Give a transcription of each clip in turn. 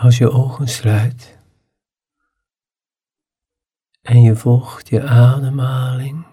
Als je ogen sluit en je volgt je ademhaling,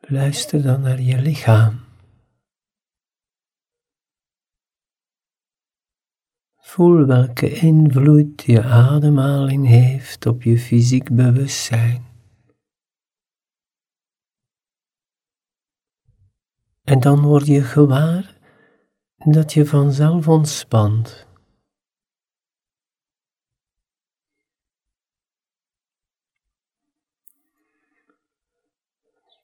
luister dan naar je lichaam. Voel welke invloed je ademhaling heeft op je fysiek bewustzijn. En dan word je gewaar dat je vanzelf ontspant.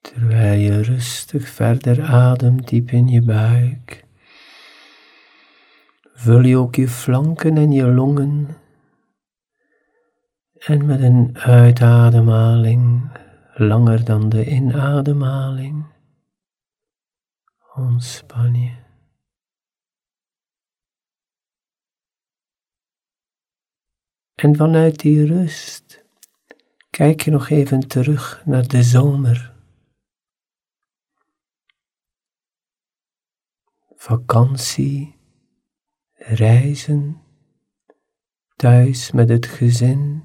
Terwijl je rustig verder ademt diep in je buik, vul je ook je flanken en je longen. En met een uitademhaling langer dan de inademhaling ontspan je. En vanuit die rust kijk je nog even terug naar de zomer. Vakantie, reizen, thuis met het gezin,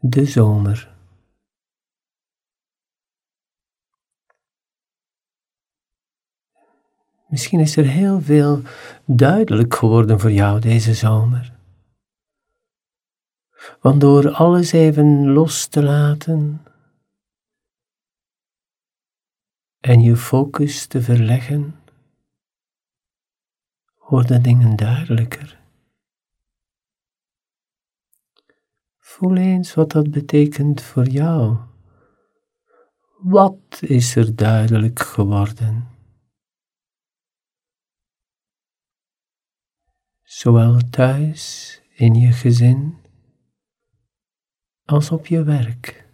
de zomer. Misschien is er heel veel duidelijk geworden voor jou deze zomer. Want door alles even los te laten en je focus te verleggen, worden dingen duidelijker. Voel eens wat dat betekent voor jou. Wat is er duidelijk geworden? Zowel thuis, in je gezin, als op je werk.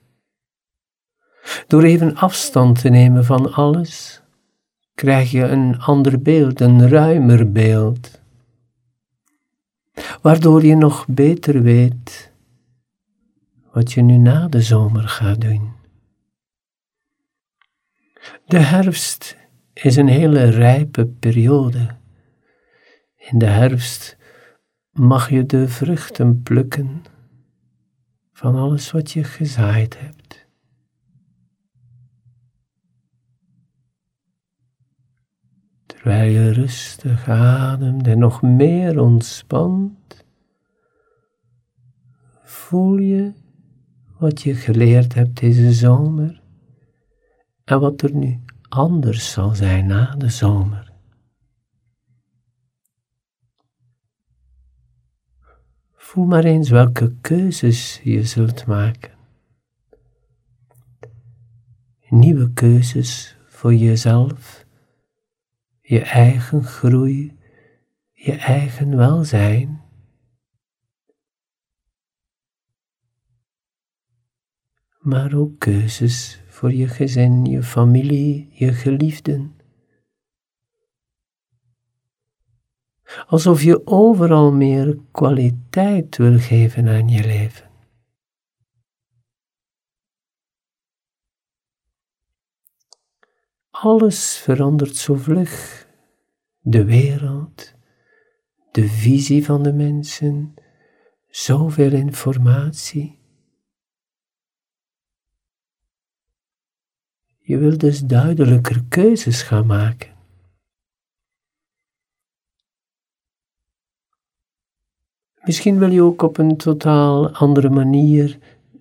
Door even afstand te nemen van alles, krijg je een ander beeld, een ruimer beeld, waardoor je nog beter weet wat je nu na de zomer gaat doen. De herfst is een hele rijpe periode in de herfst mag je de vruchten plukken van alles wat je gezaaid hebt. Terwijl je rustig ademt en nog meer ontspant, voel je wat je geleerd hebt deze zomer en wat er nu anders zal zijn na de zomer. Voel maar eens welke keuzes je zult maken. Nieuwe keuzes voor jezelf, je eigen groei, je eigen welzijn. Maar ook keuzes voor je gezin, je familie, je geliefden. Alsof je overal meer kwaliteit wil geven aan je leven. Alles verandert zo vlug. De wereld, de visie van de mensen, zoveel informatie. Je wilt dus duidelijker keuzes gaan maken. Misschien wil je ook op een totaal andere manier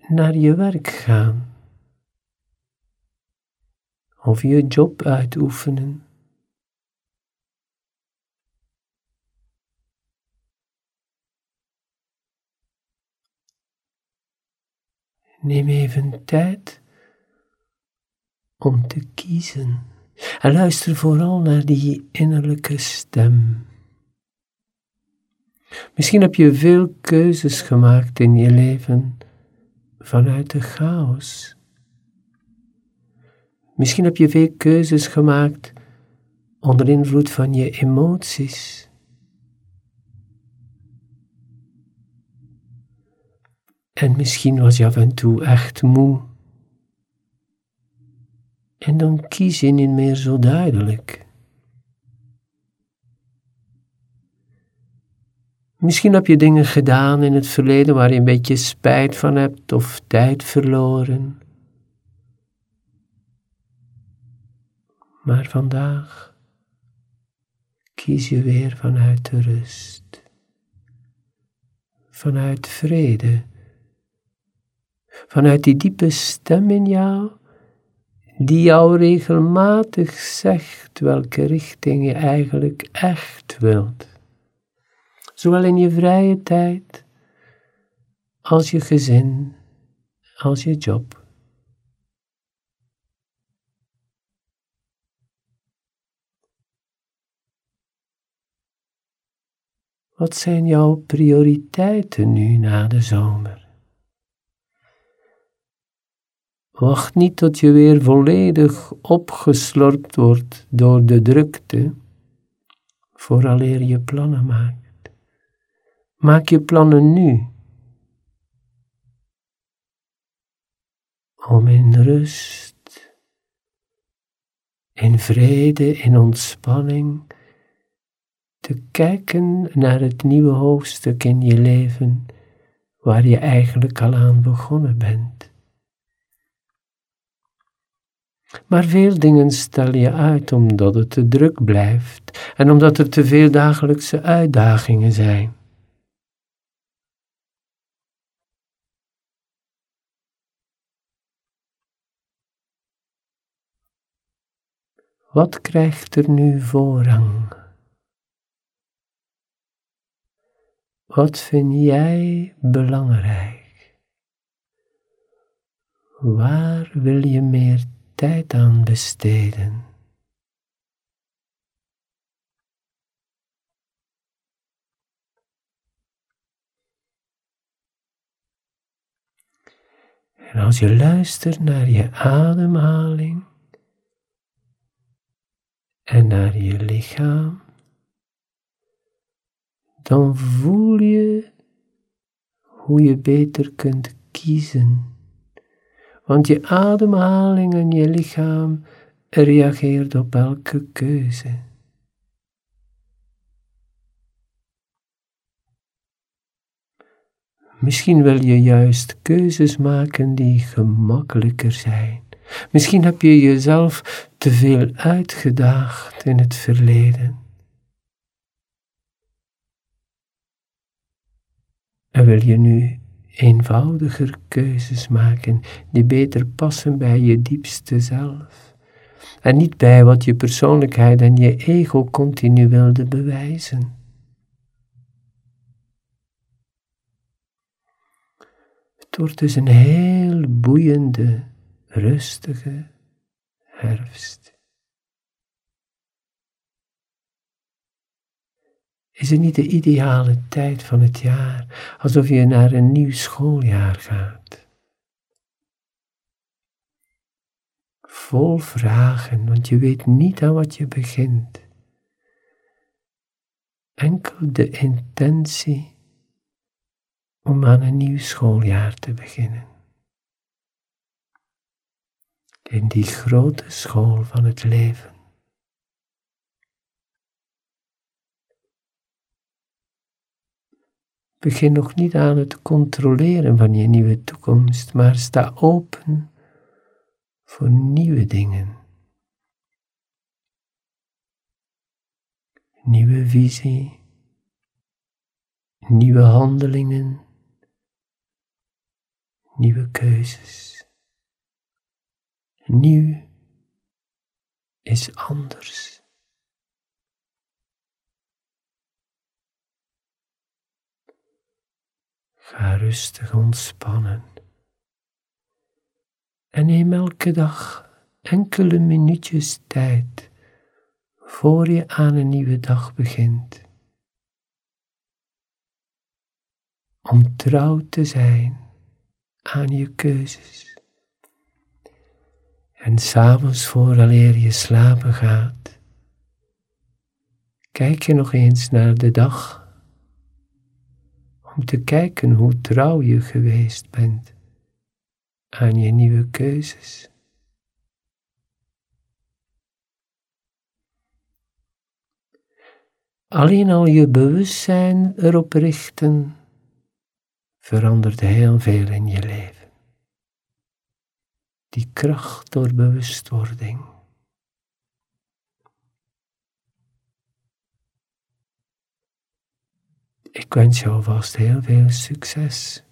naar je werk gaan. Of je job uitoefenen. Neem even tijd om te kiezen. En luister vooral naar die innerlijke stem. Misschien heb je veel keuzes gemaakt in je leven vanuit de chaos. Misschien heb je veel keuzes gemaakt onder invloed van je emoties. En misschien was je af en toe echt moe. En dan kies je niet meer zo duidelijk. Misschien heb je dingen gedaan in het verleden waar je een beetje spijt van hebt of tijd verloren. Maar vandaag kies je weer vanuit de rust, vanuit vrede, vanuit die diepe stem in jou die jou regelmatig zegt welke richting je eigenlijk echt wilt. Zowel in je vrije tijd als je gezin, als je job. Wat zijn jouw prioriteiten nu na de zomer? Wacht niet tot je weer volledig opgeslorpt wordt door de drukte, vooraleer je plannen maakt. Maak je plannen nu. Om in rust, in vrede, in ontspanning te kijken naar het nieuwe hoofdstuk in je leven waar je eigenlijk al aan begonnen bent. Maar veel dingen stel je uit omdat het te druk blijft en omdat er te veel dagelijkse uitdagingen zijn. Wat krijgt er nu voorrang? Wat vind jij belangrijk? Waar wil je meer tijd aan besteden? En als je luistert naar je ademhaling en naar je lichaam, dan voel je hoe je beter kunt kiezen. Want je ademhaling en je lichaam reageert op elke keuze. Misschien wil je juist keuzes maken die gemakkelijker zijn. Misschien heb je jezelf te veel uitgedaagd in het verleden. En wil je nu eenvoudiger keuzes maken die beter passen bij je diepste zelf en niet bij wat je persoonlijkheid en je ego continu wilde bewijzen. Het wordt dus een heel boeiende, rustige herfst. Is het niet de ideale tijd van het jaar, alsof je naar een nieuw schooljaar gaat? Vol vragen, want je weet niet aan wat je begint. Enkel de intentie om aan een nieuw schooljaar te beginnen. In die grote school van het leven. Begin nog niet aan het controleren van je nieuwe toekomst, maar sta open voor nieuwe dingen. Nieuwe visie, nieuwe handelingen, nieuwe keuzes. Nieuw is anders. Ga rustig ontspannen. En neem elke dag enkele minuutjes tijd voor je aan een nieuwe dag begint. Om trouw te zijn aan je keuzes. En s'avonds vooraleer je slapen gaat, kijk je nog eens naar de dag om te kijken hoe trouw je geweest bent aan je nieuwe keuzes. Alleen al je bewustzijn erop richten, verandert heel veel in je leven. Die kracht door bewustwording. Ik wens jou vast heel veel succes.